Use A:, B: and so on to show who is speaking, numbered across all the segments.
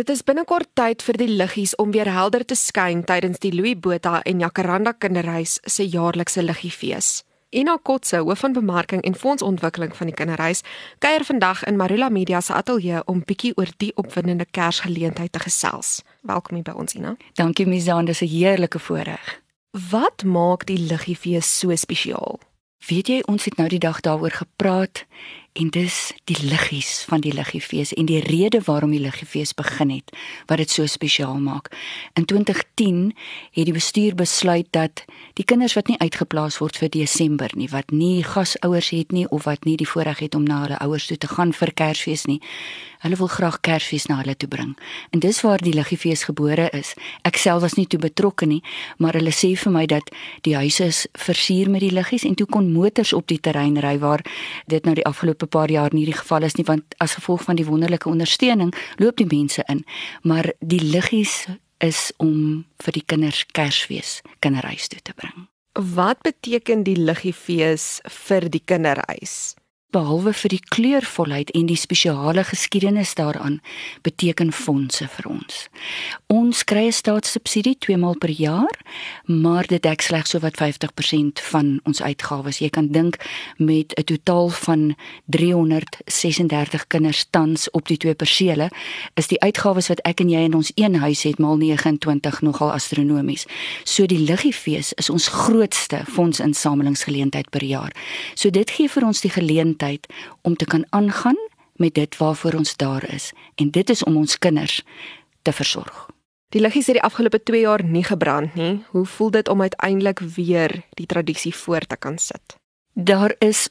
A: Dit is binnekort tyd vir die liggies om weer helder te skyn tydens die Louis Botha en Jacaranda Kinderhuis se jaarlikse liggiefees. Ina Kotse, hoof van bemarking en fondsontwikkeling van die kinderhuis, kuier vandag in Marula Media se ateljee om bietjie oor die opwindende Kersgeleentheid te gesels. Welkom hier by ons Ina.
B: Dankie Mizan, dis 'n heerlike voorreg.
A: Wat maak die liggiefees so spesiaal?
B: Weet jy, ons het nou die dag daaroor gepraat en dis die liggies van die liggiefees en die rede waarom die liggiefees begin het wat dit so spesiaal maak. In 2010 het die bestuur besluit dat die kinders wat nie uitgeplaas word vir Desember nie, wat nie gasouers het nie of wat nie die voorreg het om na hulle ouers toe te gaan vir Kersfees nie, hulle wil graag Kersfees na hulle toe bring. En dis waar die liggiefees gebore is. Ek self was nie toe betrokke nie, maar hulle sê vir my dat die huise is versier met die liggies en toe kon motors op die terrein ry waar dit nou die afgelope paar jaar nie die geval is nie want as gevolg van die wonderlike ondersteuning loop die mense in maar die liggies is om vir die kinders Kersfees kinderhuis toe te bring.
A: Wat beteken die liggiefees vir die kinderhuis?
B: Behalwe vir die kleurvolheid en die spesiale geskiedenis daaraan beteken fondse vir ons. Ons kry 'n staatssubsidie twee maal per jaar, maar dit dek slegs sowat 50% van ons uitgawes. Jy kan dink met 'n totaal van 336 kinders tans op die twee persele, is die uitgawes wat ek en jy in ons een huis het maal 29 nogal astronomies. So die Liggiefees is ons grootste fondsinsamelingsgeleentheid per jaar. So dit gee vir ons die geleentheid geleentheid om te kan aangaan met dit waarvoor ons daar is en dit is om ons kinders te versorg.
A: Die liggies het die afgelope 2 jaar nie gebrand nie. Hoe voel dit om uiteindelik weer die tradisie voort te kan sit?
B: Daar is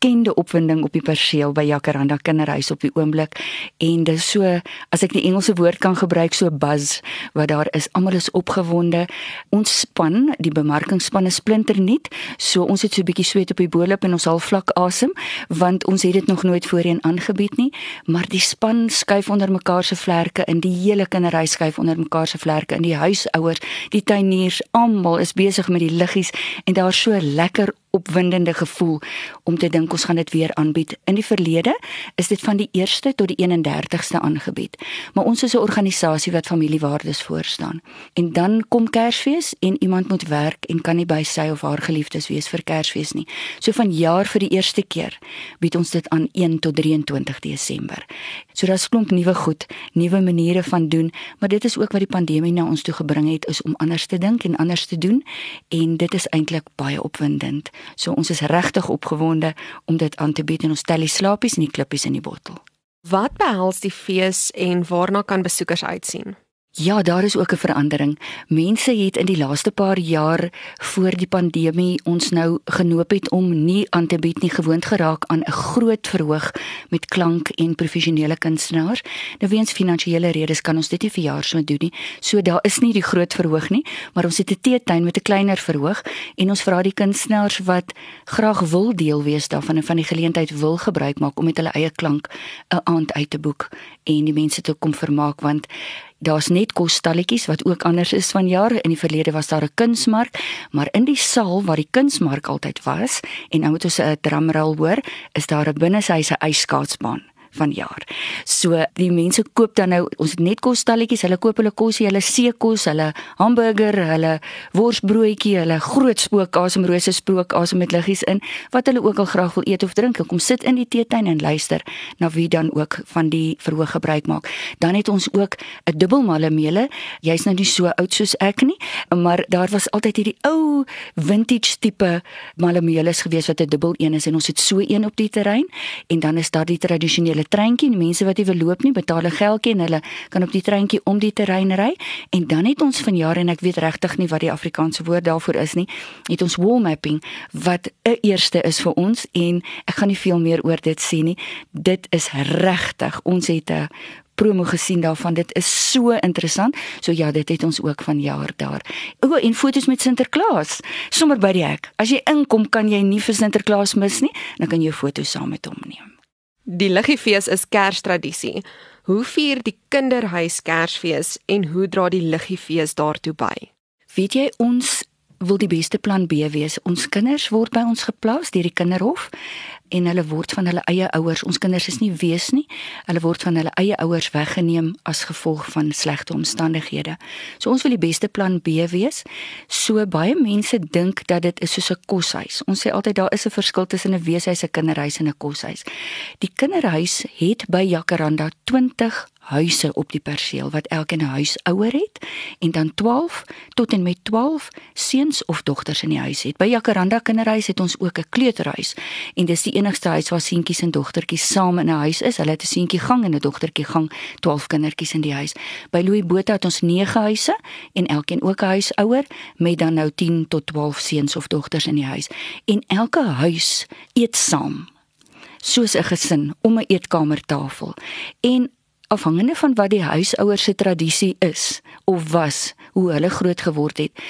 B: ongekende opwinding op die perseel by Jacaranda Kinderhuis op die oomblik. En dis so as ek die Engelse woord kan gebruik so buzz wat daar is. Almal is opgewonde. Ons span die bemarkingsspan is splinternuut. So ons het so 'n bietjie sweet op die boelop en ons al vlak asem want ons het dit nog nooit voorheen aangebied nie. Maar die span skuif onder mekaar se vlerke in die hele kinderhuis skuif onder mekaar se vlerke in die huisouers die tuiniers almal is besig met die liggies en daar's so lekker opwindende gevoel om te dink ons gaan dit weer aanbied. In die verlede is dit van die 1ste tot die 31ste aangebied. Maar ons is 'n organisasie wat familiewaardes voorstaan. En dan kom Kersfees en iemand moet werk en kan nie by sy of haar geliefdes wees vir Kersfees nie. So van jaar vir die eerste keer bied ons dit aan 1 tot 23 Desember. So daar's klomp nuwe goed, nuwe maniere van doen, maar dit is ook wat die pandemie na ons toe gebring het is om anders te dink en anders te doen en dit is eintlik baie opwindend. So ons is regtig opgewonde om dit aan te bied en ons tel die slapies en die klippies in die bottel.
A: Wat behels die fees en waarna kan besoekers uitsien?
B: Ja, daar is ook 'n verandering. Mense het in die laaste paar jaar voor die pandemie ons nou genoop het om nie aan te bied nie gewoond geraak aan 'n groot verhoog met klank en professionele kunstenaars. Nou weens finansiële redes kan ons dit nie vir jaar so doen nie. So daar is nie die groot verhoog nie, maar ons het 'n teetuin met 'n kleiner verhoog en ons vra die kunstenaars wat graag wil deel wees daarvan en van die geleentheid wil gebruik maak om met hulle eie klank 'n aand uit te boek en die mense te kom vermaak want daar's net kosstalletjies wat ook anders is van jare. In die verlede was daar 'n kunsmark, maar in die saal waar die kunsmark altyd was en nou moet ons 'n drumroll hoor, is daar 'n binneshuise ijskaatsbaan van jaar. So die mense koop dan nou ons net kosstalletjies, hulle koop hulle kosse, hulle seekos, hulle hamburger, hulle worsbroodjie, hulle groot spookasem rose spookasem met liggies in wat hulle ook al graag wil eet of drink. Kom sit in die teetuin en luister na wie dan ook van die verhoog gebruik maak. Dan het ons ook 'n dubbelmalle meele. Jy's nou nie so oud soos ek nie, maar daar was altyd hierdie ou vintage tipe malameeles gewees wat 'n dubbel een is en ons het so een op die terrein en dan is daar die tradisionele hulle treintjie, die mense wat nie wil loop nie, betaal 'n geldjie en hulle kan op die treintjie om die terrein ry en dan het ons vanjaar en ek weet regtig nie wat die Afrikaanse woord daarvoor is nie, het ons wall mapping wat 'n eerste is vir ons en ek gaan nie veel meer oor dit sê nie. Dit is regtig. Ons het 'n promo gesien daarvan. Dit is so interessant. So ja, dit het ons ook van jaar daar. O, en foto's met Sinterklaas. Sommer by die hek. As jy inkom, kan jy nie vir Sinterklaas mis nie. Dan kan jy 'n foto saam met hom neem.
A: Die Liggefees is Kerstradisie. Hoe vier die kinderhuis Kersfees en hoe dra die Liggefees daartoe by?
B: Weet jy ons wil die beste plan B wees. Ons kinders word by ons geplaas deur die kinderhof en hulle word van hulle eie ouers, ons kinders is nie wees nie. Hulle word van hulle eie ouers weggeneem as gevolg van slegte omstandighede. So ons wil die beste plan B wees. So baie mense dink dat dit is soos 'n koshuis. Ons sê altyd daar is 'n verskil tussen 'n weeshuis, 'n kinderhuis en 'n koshuis. Die kinderhuis het by Jacaranda 20 huise op die perseel wat elkeen 'n huisouer het en dan 12 tot en met 12 seuns of dogters in die huis het. By Jacaranda Kinderhuis het ons ook 'n kleuterhuis en dis die enigste huis waar seentjies en dogtertjies saam in 'n huis is. Hulle het 'n seentjie gang en 'n dogtertjie gang, 12 kindertjies in die huis. By Louis Botha het ons 9 huise en elkeen ook 'n huisouer met dan nou 10 tot 12 seuns of dogters in die huis. En elke huis eet saam soos 'n gesin om 'n eetkamertafel. En afhangende van wat die huisouers se tradisie is of was, hoe hulle groot geword het,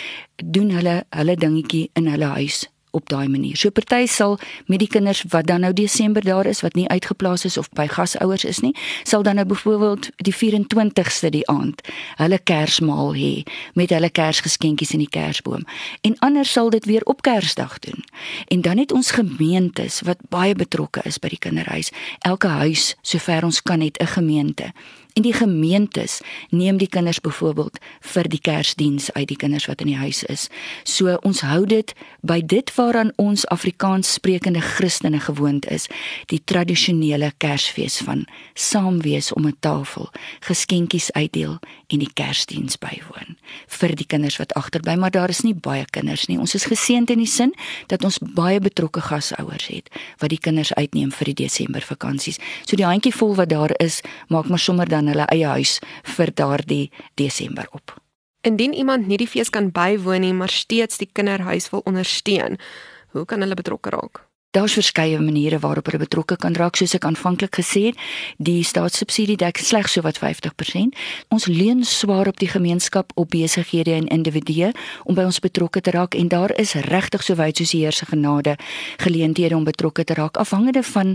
B: doen hulle hulle dingetjie in hulle huis op daai manier. So party sal met die kinders wat dan nou Desember daar is wat nie uitgeplaas is of by gasouers is nie, sal dan nou byvoorbeeld die 24ste die aand hulle Kersmaal hê met hulle Kersgeskenkies in die Kersboom. En ander sal dit weer op Kersdag doen. En dan het ons gemeentes wat baie betrokke is by die kinderhuis. Elke huis, sover ons kan, het 'n gemeente En die gemeentes neem die kinders byvoorbeeld vir die Kersdiens uit die kinders wat in die huis is. So ons hou dit by dit waaraan ons Afrikaans sprekende Christene gewoond is, die tradisionele Kersfees van saam wees om 'n tafel, geskenkies uitdeel en die Kersdiens bywoon vir die kinders wat agterbly, maar daar is nie baie kinders nie. Ons is geseënd in die sin dat ons baie betrokke gasouers het wat die kinders uitneem vir die Desember vakansies. So die handjie vol wat daar is, maak maar sommer dan hulle eie huis vir daardie Desember op.
A: Indien iemand nie die fees kan bywoon nie, maar steeds die kinderhuis wil ondersteun, hoe kan hulle betrokke raak?
B: Daar's verskeie maniere waarop hulle betrokke kan raak, soos ek aanvanklik gesê het. Die staatssubsidie dek slegs so wat 50%. Ons leun swaar op die gemeenskap, op besighede en individue om by ons betrokke te raak en daar is regtig so wyd soos die Heer se genade geleenthede om betrokke te raak afhangende van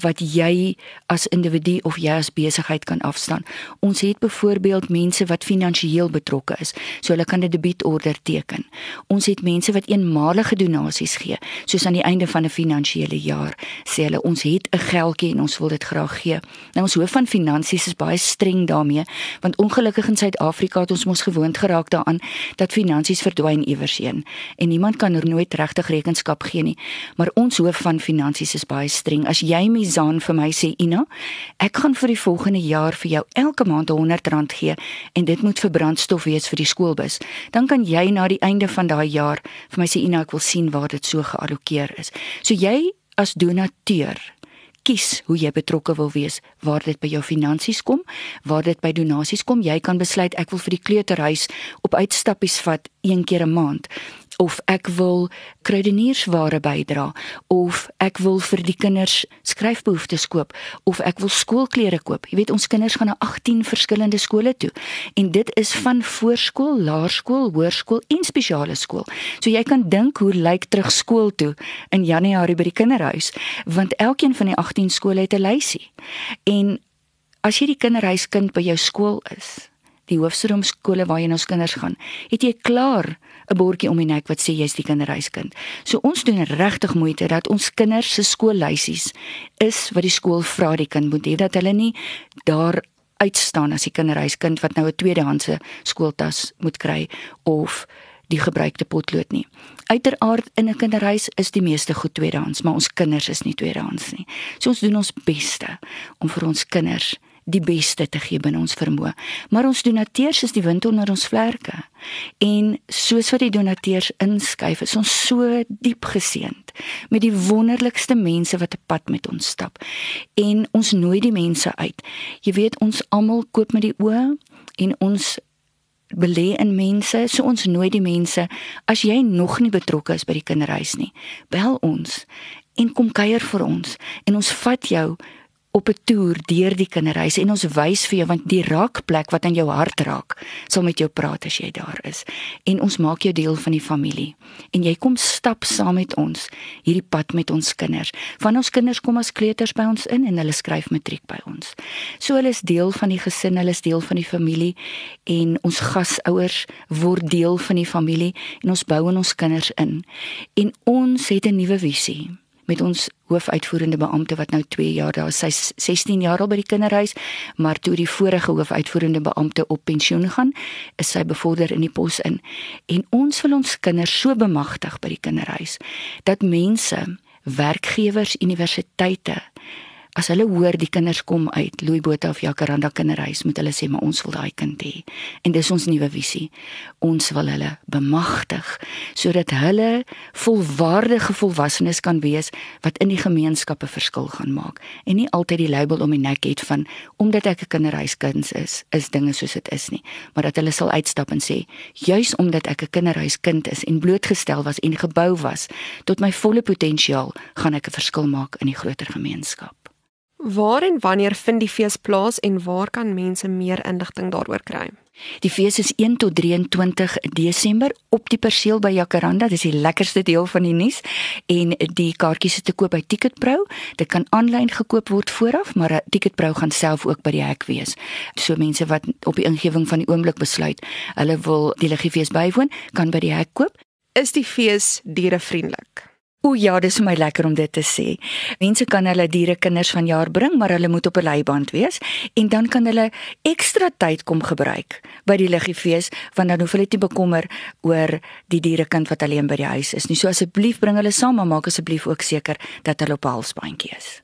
B: wat jy as individu of jy as besigheid kan afstaan. Ons het byvoorbeeld mense wat finansiëel betrokke is, so hulle kan 'n debietorder teken. Ons het mense wat eenmalige donasies gee, soos aan die einde van 'n finansiële jaar sê hulle ons het 'n geldjie en ons wil dit graag gee. Nou ons hoof van finansies is baie streng daarmee, want ongelukkig in Suid-Afrika het ons mos gewoond geraak daaraan dat finansies verdwyn iewers heen en niemand kan er nooit regtig rekenskap gee nie. Maar ons hoof van finansies is baie streng. As jy Mizan vir my sê Ina, ek gaan vir die volgende jaar vir jou elke maand R100 gee en dit moet vir brandstof wees vir die skoolbus. Dan kan jy na die einde van daai jaar vir my sê Ina, ek wil sien waar dit so geallokeer is. So jy as donateur kies hoe jy betrokke wil wees waar dit by jou finansies kom waar dit by donasies kom jy kan besluit ek wil vir die kleuterhuis op uitstappies vat een keer 'n maand of ek wil kruideniersware bydra of ek wil vir die kinders skryfbehoeftes koop of ek wil skoolklere koop. Jy weet ons kinders gaan na 18 verskillende skole toe en dit is van voorskool, laerskool, hoërskool en spesiale skool. So jy kan dink hoe lyk terug skool toe in Januarie by die kinderhuis want elkeen van die 18 skole het 'n lysie. En as jy die kinderhuiskind by jou skool is, die hoofstroomskole waarheen ons kinders gaan, het jy klaar 'n bordjie om die nek wat sê jy's die kinderhuiskind. So ons doen regtig moeite dat ons kinders se skoollysies is wat die skool vra die kind moet hê dat hulle nie daar uitstaan as die kinderhuiskind wat nou 'n tweedehandse skooltas moet kry of die gebruikte potlood nie. Uiteraard in 'n kinderhuis is die meeste goed tweedehands, maar ons kinders is nie tweedehands nie. So ons doen ons beste om vir ons kinders die beste te gee binne ons vermoë. Maar ons donateurs is die wind onder ons vlerke. En soos wat die donateurs inskuif, is ons so diep geseënd met die wonderlikste mense wat 'n pad met ons stap. En ons nooi die mense uit. Jy weet ons almal koop met die oë en ons belê in mense, so ons nooi die mense. As jy nog nie betrokke is by die kinderhuis nie, bel ons en kom kuier vir ons en ons vat jou op 'n toer deur die kinderhuis en ons wys vir jou want die raakplek wat aan jou hart raak sal met jou praat as jy daar is. En ons maak jou deel van die familie. En jy kom stap saam met ons hierdie pad met ons kinders. Van ons kinders kom as kleuters by ons in en hulle skryf matriek by ons. So hulle is deel van die gesin hulle is deel van die familie en ons gasouers word deel van die familie en ons bou in ons kinders in. En ons het 'n nuwe visie met ons hoofuitvoerende beampte wat nou 2 jaar daar is. Sy's 16 jaar al by die kinderhuis, maar toe die vorige hoofuitvoerende beampte op pensioen gaan, is sy bevorder in die pos in. En ons wil ons kinders so bemagtig by die kinderhuis dat mense, werkgewers, universiteite As hulle hoor die kinders kom uit Louis Botha of Jacaranda kinderhuis, moet hulle sê maar ons wil daai kind hê. En dis ons nuwe visie. Ons wil hulle bemagtig sodat hulle volwaardige volwassenes kan wees wat in die gemeenskappe verskil gaan maak en nie altyd die label om die nek het van omdat ek 'n kinderhuiskind is, is dinge soos dit is nie, maar dat hulle sal uitstap en sê, juis omdat ek 'n kinderhuiskind is en blootgestel was en gebou was tot my volle potensiaal, gaan ek 'n verskil maak in die groter gemeenskap.
A: Waar en wanneer vind die fees plaas en waar kan mense meer inligting daaroor kry?
B: Die fees is 1 tot 23 Desember op die perseel by Jacaranda. Dis die lekkerste deel van die nuus en die kaartjies is te koop by Ticketpro. Dit kan aanlyn gekoop word vooraf, maar Ticketpro gaan self ook by die hek wees. So mense wat op die ingewing van die oomblik besluit, hulle wil die liggefees bywoon, kan by die hek koop.
A: Is die fees dierevriendelik?
B: O ja, dis vir my lekker om dit te sê. Mense kan hulle diere kinders van jaar bring, maar hulle moet op 'n leiband wees en dan kan hulle ekstra tyd kom gebruik by die liggiefees want dan hoef hulle nie bekommer oor die dierekind wat alleen by die huis is nie. So asseblief bring hulle saam, maar maak asseblief ook seker dat hulle op 'n halfsbandjie is.